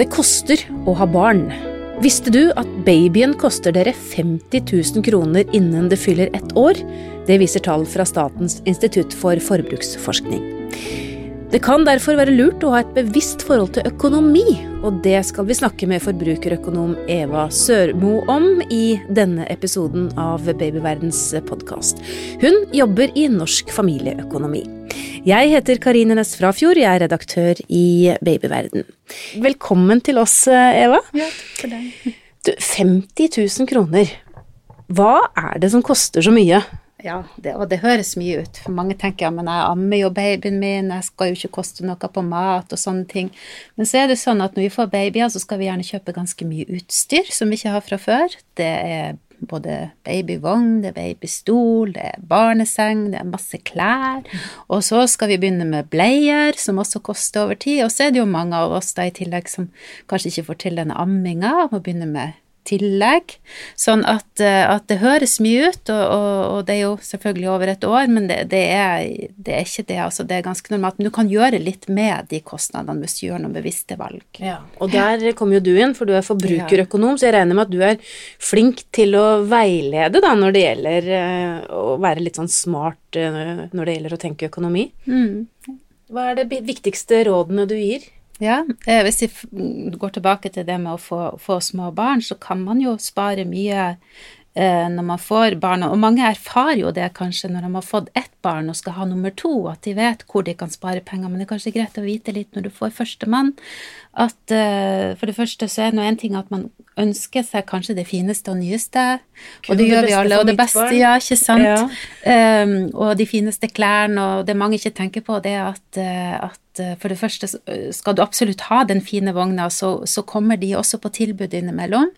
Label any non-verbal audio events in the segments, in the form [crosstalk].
Det koster å ha barn. Visste du at babyen koster dere 50 000 kroner innen det fyller ett år? Det viser tall fra Statens institutt for forbruksforskning. Det kan derfor være lurt å ha et bevisst forhold til økonomi, og det skal vi snakke med forbrukerøkonom Eva Sørmo om i denne episoden av Babyverdens podkast. Hun jobber i Norsk familieøkonomi. Jeg heter Karine Næss Frafjord, jeg er redaktør i Babyverden. Velkommen til oss, Eva. Ja, takk for deg. Du, 50 000 kroner. Hva er det som koster så mye? Ja, det, og det høres mye ut. For mange tenker ja, men jeg ammer jo babyen min, jeg skal jo ikke koste noe på mat og sånne ting. Men så er det sånn at når vi får babyer, så skal vi gjerne kjøpe ganske mye utstyr som vi ikke har fra før. Det er både babyvogn, det er babystol, det er barneseng, det er masse klær. Og så skal vi begynne med bleier, som også koster over tid. Og så er det jo mange av oss da i tillegg som kanskje ikke får til denne amminga, må begynne med tillegg. Sånn at, eh, at, det høres mye ut, og, og, og, det er jo selvfølgelig over et år, men det, det, er, det, er, ikke det. Altså, det er ganske normalt. Men du kan gjøre litt med de kostnadene hvis du gjør noen bevisste valg. Ja, Og der kommer jo du inn, for du er forbrukerøkonom, så jeg regner med at du er flink til å veilede da, når det gjelder eh, å være litt sånn smart eh, når det gjelder å tenke økonomi. Mm. Hva er det viktigste rådene du gir? Ja, eh, hvis vi går tilbake til det med å få, få små barn, så kan man jo spare mye eh, når man får barn, og mange erfarer jo det kanskje når de har fått ett barn og skal ha nummer to, at de vet hvor de kan spare penger, men det er kanskje greit å vite litt når du får førstemann, at uh, for det første så er det nå en ting at man ønsker seg kanskje det fineste og nyeste, og det, gjør vi alle, og det beste, ja, ikke sant, ja. um, og de fineste klærne, og det mange ikke tenker på, det er at, uh, at for det første skal du absolutt ha den fine vogna, så, så kommer de også på tilbud innimellom,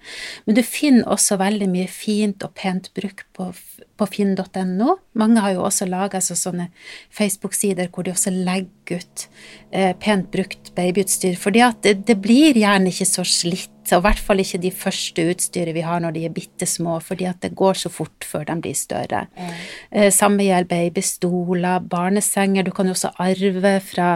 men du finner også veldig mye fint og pent bruk på, på finn.no. Mange har jo også laga seg sånne Facebook-sider hvor de også legger ut eh, pent brukt babyutstyr, fordi det, det, blir gjerne ikke så slitt, og i hvert fall ikke de første utstyret vi har når de er bitte små, fordi at det går så fort før de blir større. Mm. Samme gjelder babystoler, barnesenger, du kan jo også arve fra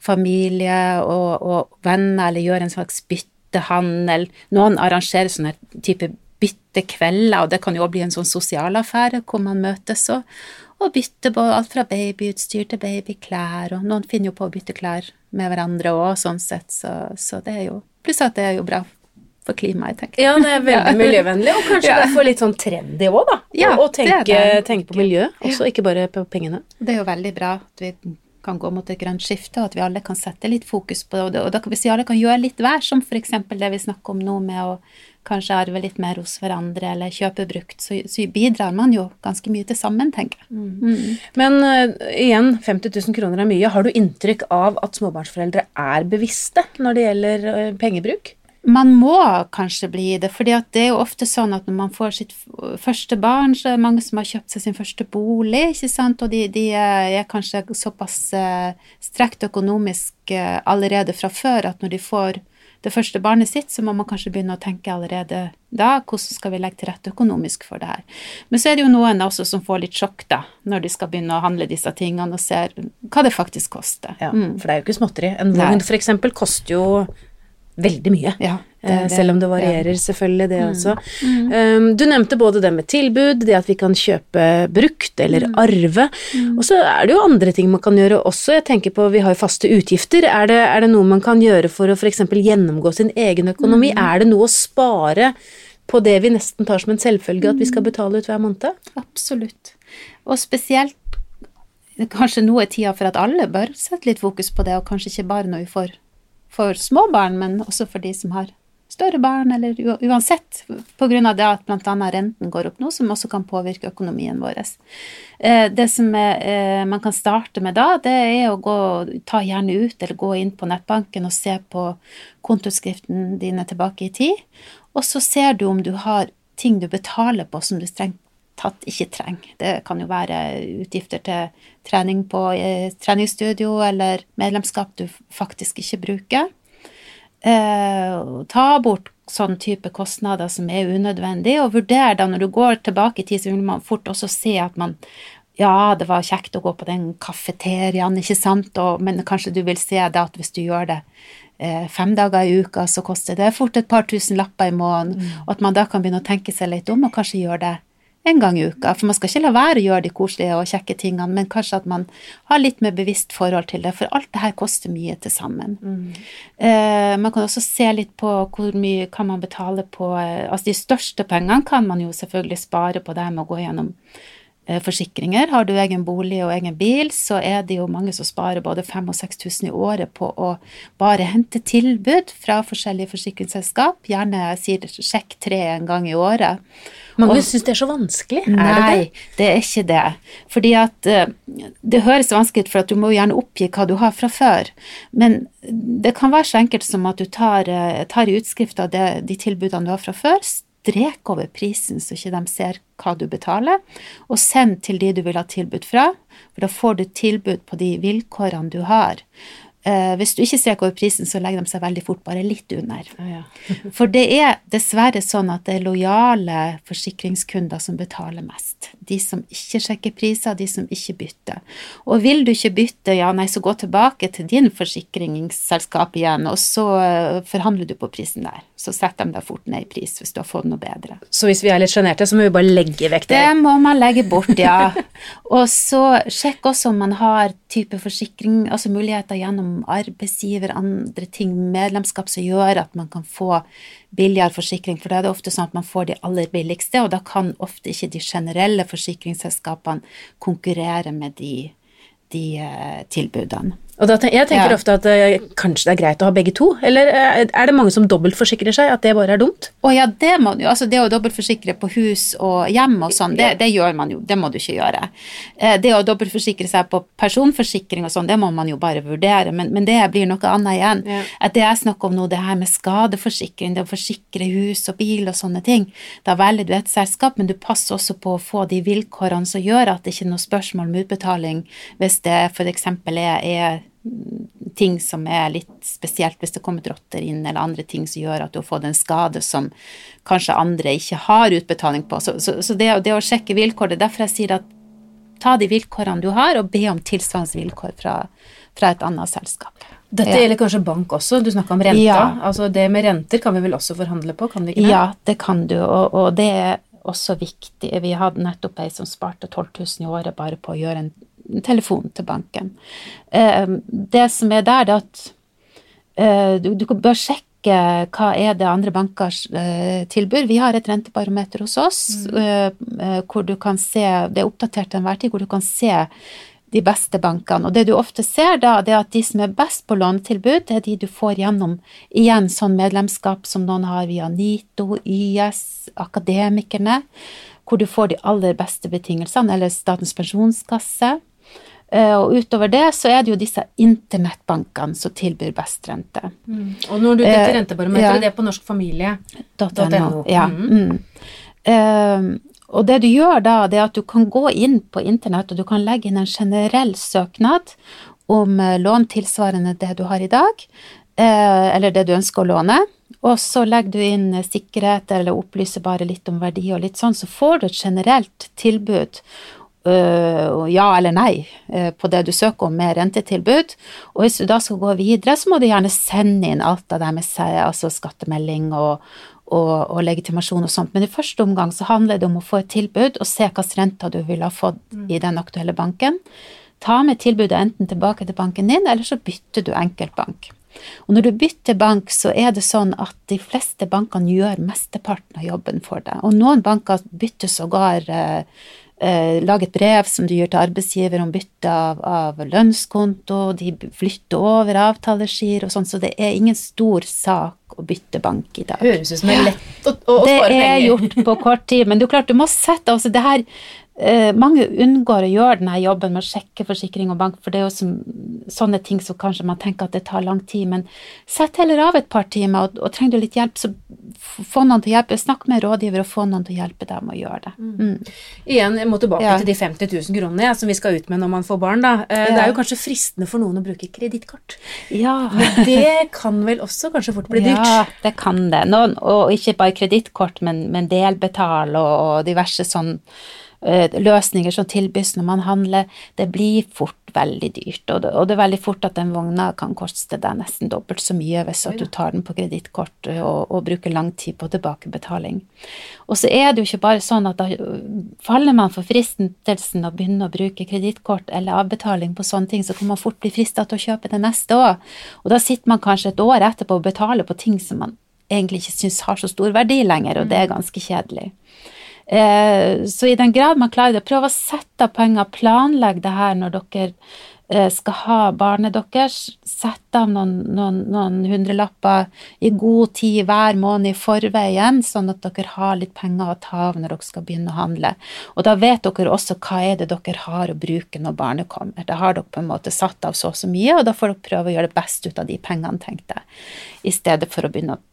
familie og, og venner, eller gjøre en slags byttehandel. Noen arrangerer sånne type byttekvelder, og det kan jo også bli en sånn sosialaffære hvor man møtes og, og bytter på alt fra babyutstyr til babyklær, og noen finner jo på å bytte klær med hverandre òg, sånn sett, så, så, det er jo Pluss at det er jo bra for klimaet, tenker jeg. Ja, det er veldig [laughs] miljøvennlig, og kanskje ja. derfor litt sånn trendy òg, da. Ja, å tenke, tenke, på miljø også, ikke bare på pengene. Det er jo veldig bra at vi kan gå mot et grønt skifte, og at vi alle kan sette litt fokus på det. Og da, hvis vi alle kan gjøre litt hver, som f.eks. det vi snakker om nå med å kanskje arve litt mer hos hverandre eller kjøpe brukt, så, så bidrar man jo ganske mye til sammen, tenker jeg. Mm. Mm. Men uh, igjen, 50 000 kroner er mye. Har du inntrykk av at småbarnsforeldre er bevisste når det gjelder uh, pengebruk? Man må kanskje bli det, for det er jo ofte sånn at når man får sitt første barn, så er det mange som har kjøpt seg sin første bolig, ikke sant, og de, de er kanskje såpass uh, strekt økonomisk allerede fra før at når de får det første barnet sitt, så må man kanskje begynne å tenke allerede da hvordan skal vi legge til rette økonomisk for det her. Men så er det jo noen også som får litt sjokk da, når de skal begynne å handle disse tingene og ser hva det faktisk koster. Ja, mm. For det er jo ikke småtteri. En vogn f.eks. koster jo veldig mye. Ja, det, det, Selv om det varierer, ja. selvfølgelig, det mm. også. Mm. Um, du nevnte både det med tilbud, det at vi kan kjøpe brukt eller mm. arve. Mm. Og så er det jo andre ting man kan gjøre også. Jeg tenker på, Vi har jo faste utgifter. Er det, er det noe man kan gjøre for å f.eks. gjennomgå sin egen økonomi? Mm. Er det noe å spare på det vi nesten tar som en selvfølge at vi skal mm. betale ut hver måned? Absolutt. Og spesielt kanskje nå er tida for at alle bør sette litt fokus på det, og kanskje ikke bare når vi får for små barn, men også for de som har større barn, eller uansett, av det at bl.a. renten går opp nå, som også kan påvirke økonomien vår. Eh, det som eh, man kan starte med da, det er å gå, ta gjerne ut, eller gå inn på nettbanken og se på kontoskriften dine tilbake i tid, og så ser du om du har ting du betaler på som du strengt tatt ikke trenger. Det kan jo være utgifter til trening på eh, treningsstudio eller medlemskap du faktisk ikke bruker. Eh, ta bort sånn type kostnader som er unødvendig, og vurder da når du går tilbake i tid, så vil man fort også se at man ja, det var kjekt å gå på den kafeteriaen, ikke sant, og, men kanskje du vil se det at hvis du gjør det eh, fem dager i uka, så koster det fort et par tusen lapper i måneden, mm. og at man da kan begynne å tenke seg litt om og kanskje gjøre det en gang i uka. For man skal ikke la være å gjøre de koselige og kjekke tingene, men kanskje at man har litt mer bevisst forhold til det, for alt det her koster mye til sammen. Mm. Eh, man kan også se litt på hvor mye kan man betale på eh, Altså de største pengene kan man jo selvfølgelig spare på det med å gå gjennom eh, forsikringer. Har du egen bolig og egen bil, så er det jo mange som sparer både 5000 og 6000 i året på å bare hente tilbud fra forskjellige forsikringsselskap. Gjerne sier sjekk tre en gang i året. Mange syns det er så vanskelig. Er nei, det det? det er ikke det. Fordi at uh, det høres vanskelig ut, for at du må gjerne oppgi hva du har fra før. Men det kan være så enkelt som at du tar, uh, tar i utskrift av det, de tilbudene du har fra før, strek over prisen så ikke de ser hva du betaler, og send til de du vil ha tilbud fra, for da får du tilbud på de vilkårene du har. Uh, hvis du ikke streker over prisen, så legger de seg veldig fort bare litt under. Ah, ja. [laughs] For det er dessverre sånn at det er lojale forsikringskunder som betaler mest. De som ikke sjekker priser, de som ikke bytter. Og vil du ikke bytte, ja nei, så gå tilbake til din forsikringsselskap igjen, og så uh, forhandler du på prisen der. Så setter de deg fort ned i pris hvis du har fått noe bedre. Så hvis vi er litt sjenerte, så må vi bare legge vekk det? Det må man legge bort, ja. [laughs] og så sjekk også om man har type forsikring, altså muligheter gjennom arbeidsgiver, andre ting, medlemskap som gjør at man kan få billigere forsikring, for da er det ofte sånn at man får de aller billigste, og da kan ofte ikke de generelle forsikringsselskapene konkurrere med de, de uh, tilbudene. Og da, jeg tenker ja. ofte at uh, kanskje det er greit å ha begge to, eller uh, er det mange som dobbeltforsikrer seg, at det bare er dumt? Å ja, det må du altså det å dobbeltforsikre på hus og hjem og sånn, det, det, gjør man jo, det må du ikke gjøre. Uh, det å dobbeltforsikre seg på personforsikring og sånn, det må man jo bare vurdere, men, men det blir noe annet igjen. Ja. At det jeg snakker om nå, det her med skadeforsikring, det å forsikre hus og bil og sånne ting, da velger du et selskap, men du passer også på å få de vilkårene som gjør at det ikke er noe spørsmål om utbetaling hvis det f.eks. er, er ting som er litt spesielt, hvis det kommer rotter inn, eller andre ting som gjør at du har fått en skade som kanskje andre ikke har utbetaling på. Så, så, så det, det, å sjekke vilkår, det er derfor jeg sier at ta de vilkårene du har, og be om tilsvarende vilkår fra, fra et annet selskap. Dette ja. gjelder kanskje bank også, du snakka om renta. Ja. Altså det med renter kan vi vel også forhandle på, kan vi ikke det? Ja, det kan du, og, og det er også viktig. Vi hadde nettopp ei som sparte 12 000 i året bare på å gjøre en telefon til banken. Eh, det som er der, er at eh, du, bør sjekke hva er det andre bankers tilbyr. tilbud. Vi har et rentebarometer hos oss mm. hvor du kan se, det er oppdatert til enhver tid, hvor du kan se de beste bankene. Og det du ofte ser da, det er at de som er best på lånetilbud, det er de du får gjennom igjen sånn medlemskap som noen har via NITO, YS, Akademikerne, hvor du får de aller beste betingelsene, eller Statens pensjonskasse. Eh, og utover det så er det jo disse internettbankene som tilbyr best rente. Mm. Og når du dette eh, rentebarometeret, ja. det er på norskfamilie.no. Ja. Mm. Uh, og det du gjør da, det er at du kan gå inn på internett, og du kan legge inn en generell søknad om lån tilsvarende det du har i dag, eller det du ønsker å låne. Og så legger du inn sikkerhet eller opplyser bare litt om verdi og litt sånn, så får du et generelt tilbud ja eller nei uh, på det du søker om med rentetilbud. Og hvis du da skal gå videre, så må du gjerne sende inn alt av det med seg, altså skattemelding og, og, og, legitimasjon og sånt. Men i første omgang så handler det om å få et tilbud og se hvilken renter du ville ha fått mm. i den aktuelle banken. Ta med tilbudet enten tilbake til banken din, eller så bytter du enkeltbank. Og når du bytter bank, så er det sånn at de fleste bankene gjør mesteparten av jobben for deg. Og noen banker bytter sågar eh, lage et brev som du gjør til arbeidsgiver om bytte av, av lønnskonto, de flytter over avtaleskier og sånn, så det er ingen stor sak å bytte bank i dag. Høres ut som det er lett å, å, å spare penger. Det er gjort på kort tid, men du klart, du må sette altså det her Eh, mange unngår å gjøre denne jobben med å sjekke forsikring og bank, for det er jo som, sånne ting som kanskje man tenker at det tar lang tid. Men sett heller av et par timer, og, og trenger du litt hjelp, så få noen til å hjelpe. Snakk med rådgiver og få noen til å hjelpe deg med å gjøre det. Mm. Mm. Igjen, jeg må tilbake ja. til de 50 000 kronene ja, som vi skal ut med når man får barn. Da. Eh, ja. Det er jo kanskje fristende for noen å bruke kredittkort. Ja. Men det kan vel også kanskje fort bli dyrt? Ja, det kan det. Noen, og ikke bare kredittkort, men, men delbetal og, og diverse sånn løsninger som tilbys når man handler, det blir fort veldig dyrt. Og det, og det er veldig fort at den vogna kan koste deg nesten dobbelt så mye hvis at du tar den på kredittkort og, og, bruker lang tid på tilbakebetaling. Og så er det jo ikke bare sånn at da faller man for fristelsen å begynne å bruke kredittkort eller avbetaling på sånne ting, så kan man fort bli frista til å kjøpe det neste òg. Og da sitter man kanskje et år etterpå og betaler på ting som man egentlig ikke syns har så stor verdi lenger, og det er mm. ganske kjedelig. Eh, så i den grad man klarer det, prøv å sette av penger, planlegg det her når dere eh, skal ha barnet deres. Sett av noen, noen, noen, hundrelapper i god tid hver måned i forveien, sånn at dere har litt penger å ta av når dere skal begynne å handle. Og da vet dere også hva er det dere har å bruke når barnet kommer. Da har dere på en måte satt av så og så mye, og da får dere prøve å gjøre det best ut av de pengene, tenkte jeg, i stedet for å begynne å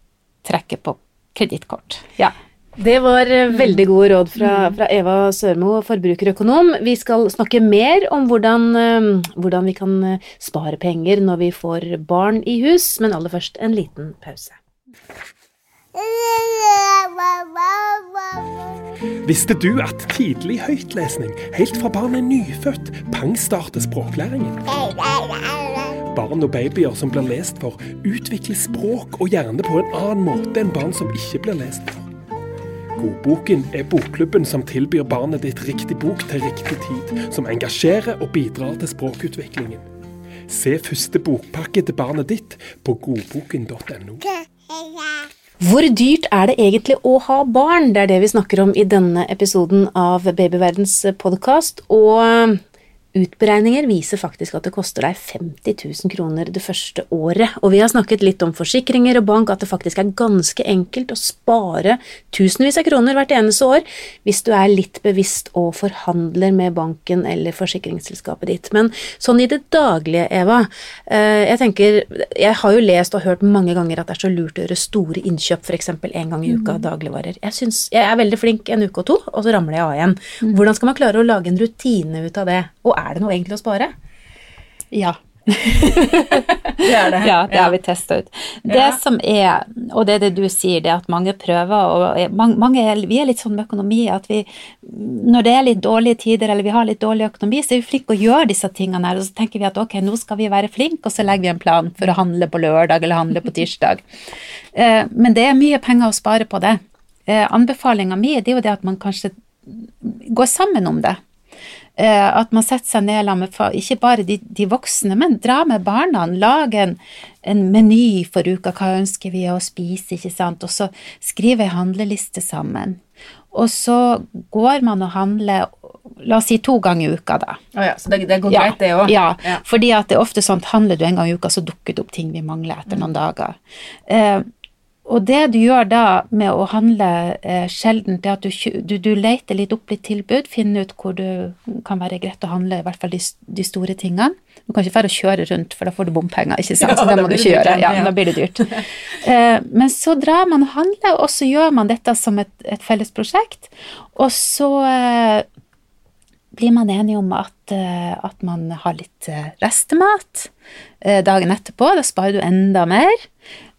trekke på kredittkort. Ja. Det var eh, veldig gode råd fra, fra, Eva Sørmo, forbrukerøkonom. Vi skal snakke mer om hvordan, eh, hvordan, vi kan eh, spare penger når vi får barn i hus, men aller først en liten pause. Visste du at tidlig høytlesning, helt fra barnet er nyfødt, pangstarter språklæringen? Barn og babyer som blir lest for, utvikler språk og hjerne på en annen måte enn barn som ikke blir lest for. Godboken er bokklubben som tilbyr barnet ditt riktig bok til riktig tid, som engasjerer og bidrar til språkutviklingen. Se første bokpakke til barnet ditt på godboken.no. Hvor dyrt er det egentlig å ha barn? Det er det vi snakker om i denne episoden av Babyverdens podkast. Og Utberegninger viser faktisk at det koster deg 50 000 kroner det første året, og vi har snakket litt om forsikringer og bank, at det faktisk er ganske enkelt å spare tusenvis av kroner hvert eneste år hvis du er litt bevisst og forhandler med banken eller forsikringsselskapet ditt. Men sånn i det daglige, Eva, eh, jeg tenker Jeg har jo lest og hørt mange ganger at det er så lurt å gjøre store innkjøp, f.eks. en gang i uka, mm. dagligvarer. Jeg, synes, jeg er veldig flink en uke og to, og så ramler jeg av igjen. Mm. Hvordan skal man klare å lage en rutine ut av det? Og er det noe egentlig å spare? Ja. det er det. [laughs] Ja, det har vi testa ut. Det ja. som er, og det er det du sier, det er at mange prøver og mange, Vi er litt sånn med økonomi at vi Når det er litt dårlige tider eller vi har litt dårlig økonomi, så er vi flinke å gjøre disse tingene her. Og så tenker vi at ok, nå skal vi være flinke, og så legger vi en plan for å handle på lørdag eller handle på tirsdag. [laughs] Eh, men det er mye penger å spare på det. Eh, Anbefalinga mi er jo det at man kanskje går sammen om det. Eh, at man setter seg ned med ikke bare de, de, voksne, men dra med barna. Lage en, en, meny for uka, hva ønsker vi å spise, ikke sant, og så skrive ei handleliste sammen. Og så går man og handler La oss si to ganger i uka, da. Oh ja, så det, det går greit, det òg? Ja, ja, fordi at det er ofte sånn at handler du en gang i uka, så dukker det opp ting vi mangler etter noen dager. Eh, og det du gjør da med å handle eh, sjelden, er at du, du, du, leter litt opp litt tilbud, finner ut hvor det kan være greit å handle i hvert fall de, de store tingene. Du kan ikke bare kjøre rundt, for da får du bompenger, ikke sant. Ja, så det må du ikke gjøre. Ja, da blir det dyrt. [laughs] eh, men så drar man og handler, og så gjør man dette som et, et felles prosjekt. Og så eh, blir man enige om at, eh, at man har litt eh, restemat eh, dagen etterpå. Da sparer du enda mer.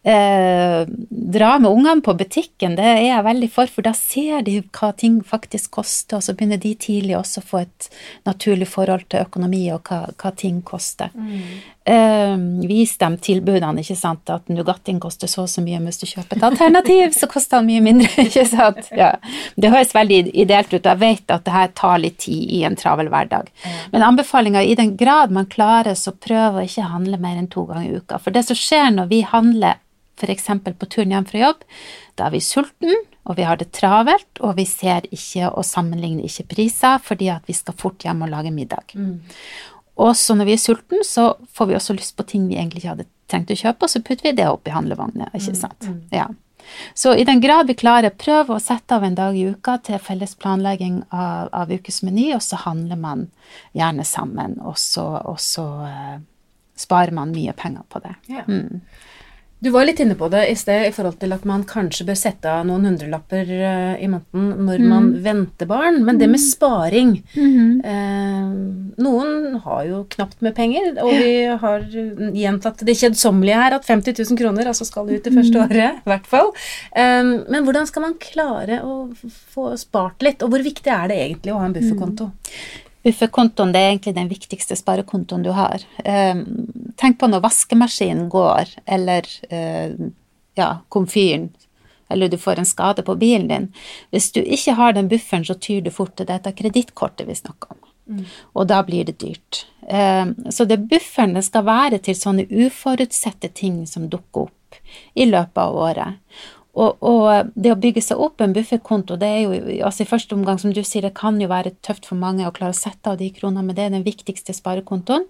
Eh, dra med ungene på butikken, det er jeg veldig for, for da ser de hva ting faktisk koster, og så begynner de tidlig også å få et naturlig forhold til økonomi og hva, hva ting koster. Mm. Eh, vis dem tilbudene, ikke sant, at Nugattien koster så og så mye, hvis du kjøper et alternativ, så koster den mye mindre, [laughs] ikke sant. Ja. Det høres veldig ideelt ut, og jeg vet at det her tar litt tid i en travel hverdag. Mm. Men anbefalinga i den grad man klarer, så prøv å ikke handle mer enn to ganger i uka. For det som skjer når vi handler f.eks. på turen hjem fra jobb, da er vi sulten, og vi har det travelt, og vi ser ikke og sammenligner ikke priser fordi at vi skal fort hjem og lage middag. Mm. Og så når vi er sulten, så får vi også lyst på ting vi egentlig ikke hadde trengt å kjøpe, og så putter vi det opp i handlevogna, ikke mm, sant. Mm. Ja. Så i den grad vi klarer, prøv å sette av en dag i uka til felles planlegging av, av ukesmeny, og så handler man gjerne sammen, og så, og så uh, sparer man mye penger på det. Ja. Mm. Du var litt inne på det i sted i forhold til at man kanskje bør sette av noen hundrelapper eh, i måneden når mm. man venter barn, men det med sparing mm. eh, Noen har jo knapt med penger, og vi har gjentatt det kjedsommelige her at 50 000 kroner altså skal ut det første mm. året, i hvert fall. Eh, men hvordan skal man klare å få spart litt, og hvor viktig er det egentlig å ha en bufferkonto? Mm. Bufferkontoen er egentlig den viktigste sparekontoen du har. Um, tenk på når vaskemaskinen går, eller uh, ja, komfyren, eller du får en skade på bilen din. Hvis du ikke har den bufferen, så tyr du fort til dette kredittkortet vi snakker om. Mm. Og da blir det dyrt. Um, så det bufferen det skal være til sånne uforutsette ting som dukker opp i løpet av året. Og, og, det å bygge seg opp en bufferkonto, det er jo altså i første omgang, som du sier, det kan jo være tøft for mange å klare å sette av de kronene, men det er den viktigste sparekontoen.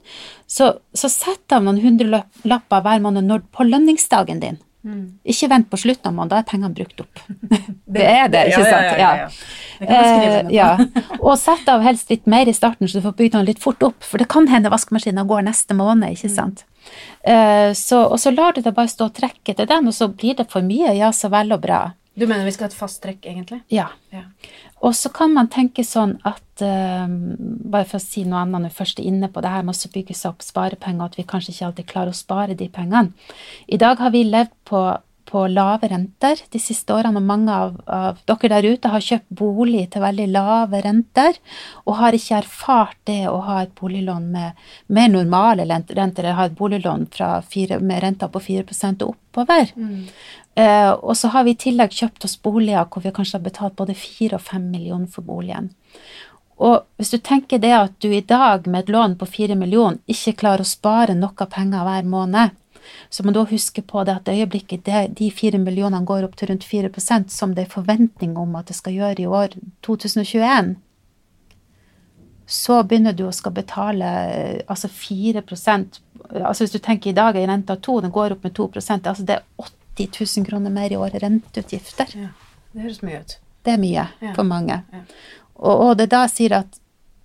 Så, så sett av noen hundrelapper hver måned når, på lønningsdagen din. Mm. Ikke vent på slutten av måneden, da er pengene brukt opp. [laughs] det er det, ikke sant? Ja, ja, ja, Eh, ja. Og sett av helst litt mer i starten, så du får bygd den litt fort opp, for det kan hende vaskemaskinen går neste måned, ikke mm. sant. Eh, så, og så lar du det bare stå og trekke til den, og så blir det for mye, ja, så vel og bra. Du mener vi skal ha et fast trekk, egentlig? Ja. ja. Og så kan man tenke sånn at uh, Bare for å si noe annet når vi først er inne på det her med å bygge seg opp sparepenger, at vi kanskje ikke alltid klarer å spare de pengene. I dag har vi levd på på lave renter de siste årene, og mange av, av, dere der ute har kjøpt bolig til veldig lave renter, og har ikke erfart det å ha et boliglån med mer normale renter, eller ha et boliglån fire, med renter på 4 og oppover. Mm. Eh, og så har vi i tillegg kjøpt oss boliger hvor vi kanskje har betalt både 4 og 5 millioner for boligen. Og hvis du tenker det at du i dag med et lån på 4 millioner ikke klarer å spare noe penger hver måned, så må du huske på det at det øyeblikket det, de fire millionene går opp til rundt 4% som det er forventning om at det skal gjøre i år 2021, så begynner du å skal betale altså 4% altså Hvis du tenker i dag er renta 2, den går opp med 2% altså det er 80 000 kroner mer i året renteutgifter. Ja, det høres mye ut. Det er mye ja. for mange. Ja. Og, og det da sier at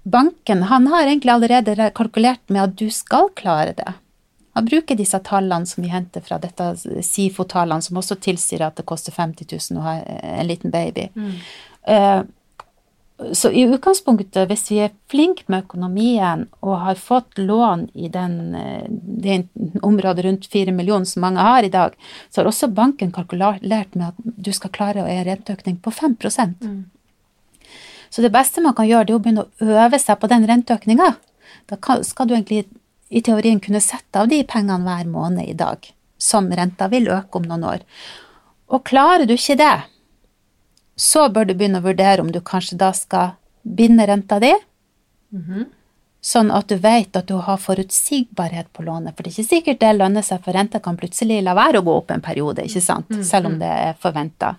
banken han har egentlig allerede kalkulert med at du skal klare det. Man bruker disse tallene som vi henter fra dette SIFO-tallene, som også tilsier at det koster 50 000 å ha en liten baby. Mm. Uh, så i utgangspunktet, hvis vi er flinke med økonomien og har fått lån i den, eh, det området rundt 4 millioner som mange har i dag, så har også banken kalkulert med at du skal klare å en renteøkning på 5 mm. Så det beste man kan gjøre, det er å begynne å øve seg på den renteøkninga. Da skal du egentlig i teorien kunne sette av de pengene hver måned i dag, som renta vil øke om noen år. Og klarer du ikke det, så bør du begynne å vurdere om du kanskje da skal binde renta di, mm -hmm. sånn at du vet at du har forutsigbarhet på lånet. For det er ikke sikkert det lønner seg, for renta kan plutselig la være å gå opp en periode, ikke sant, mm selv om det er forventa.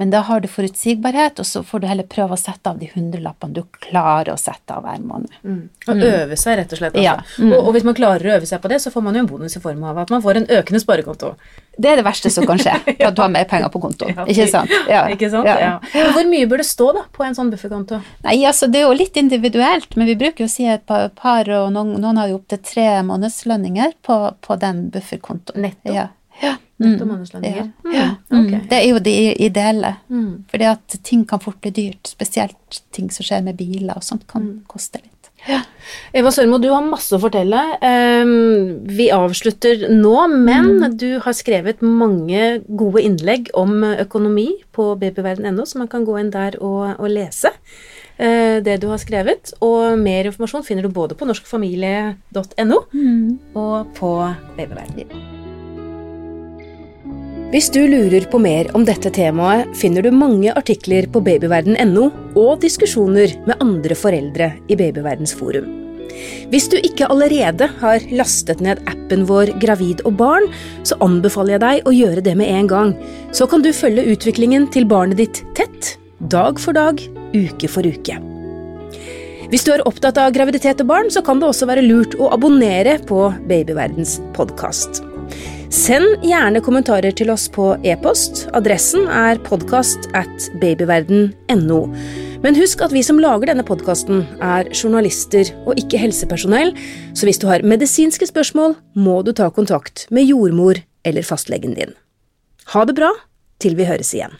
Men da har du forutsigbarhet, og så får du heller prøve å sette av de hundrelappene du klarer å sette av hver måned. Mm. Og mm. øve seg, rett og slett. Altså. Ja. Mm. Og, og, hvis man klarer å øve seg på det, så får man jo en bonus i form av at man får en økende sparekonto. Det er det verste som kan skje, ja. [laughs] at du har mer penger på konto. Ja, ikke sant? Ja. Ikke sant? Ja. Hvor mye bør det stå da, på en sånn bufferkonto? Nei, altså Det er jo litt individuelt, men vi bruker jo å si et par, par og noen, noen har jo opptil tre månedslønninger på, på den bufferkontoen. Netto? Ja. Mm. ja. Okay. Mm. Det er jo det ideelle. Mm. Fordi at ting kan fort bli dyrt. Spesielt ting som skjer med biler og sånt, kan mm. koste litt. Ja. Eva Sørmo, du har masse å fortelle. Um, vi avslutter nå, men mm. du har skrevet mange gode innlegg om økonomi på babyverden.no, så man kan gå inn der og, og lese uh, det du har skrevet. Og mer informasjon finner du både på norskfamilie.no mm. og på Babyverden. Hvis du lurer på mer om dette temaet, finner du mange artikler på babyverden.no og diskusjoner med andre foreldre i Babyverdens forum. Hvis du ikke allerede har lastet ned appen vår Gravid og barn, så anbefaler jeg deg å gjøre det med en gang. Så kan du følge utviklingen til barnet ditt tett, dag for dag, uke for uke. Hvis du er opptatt av graviditet og barn, så kan det også være lurt å abonnere på Babyverdens podkast. Send gjerne kommentarer til oss på e-post. Adressen er podkast at babyverden.no. Men husk at vi som lager denne podkasten, er journalister og ikke helsepersonell, så hvis du har medisinske spørsmål, må du ta kontakt med jordmor eller fastlegen din. Ha det bra til vi høres igjen.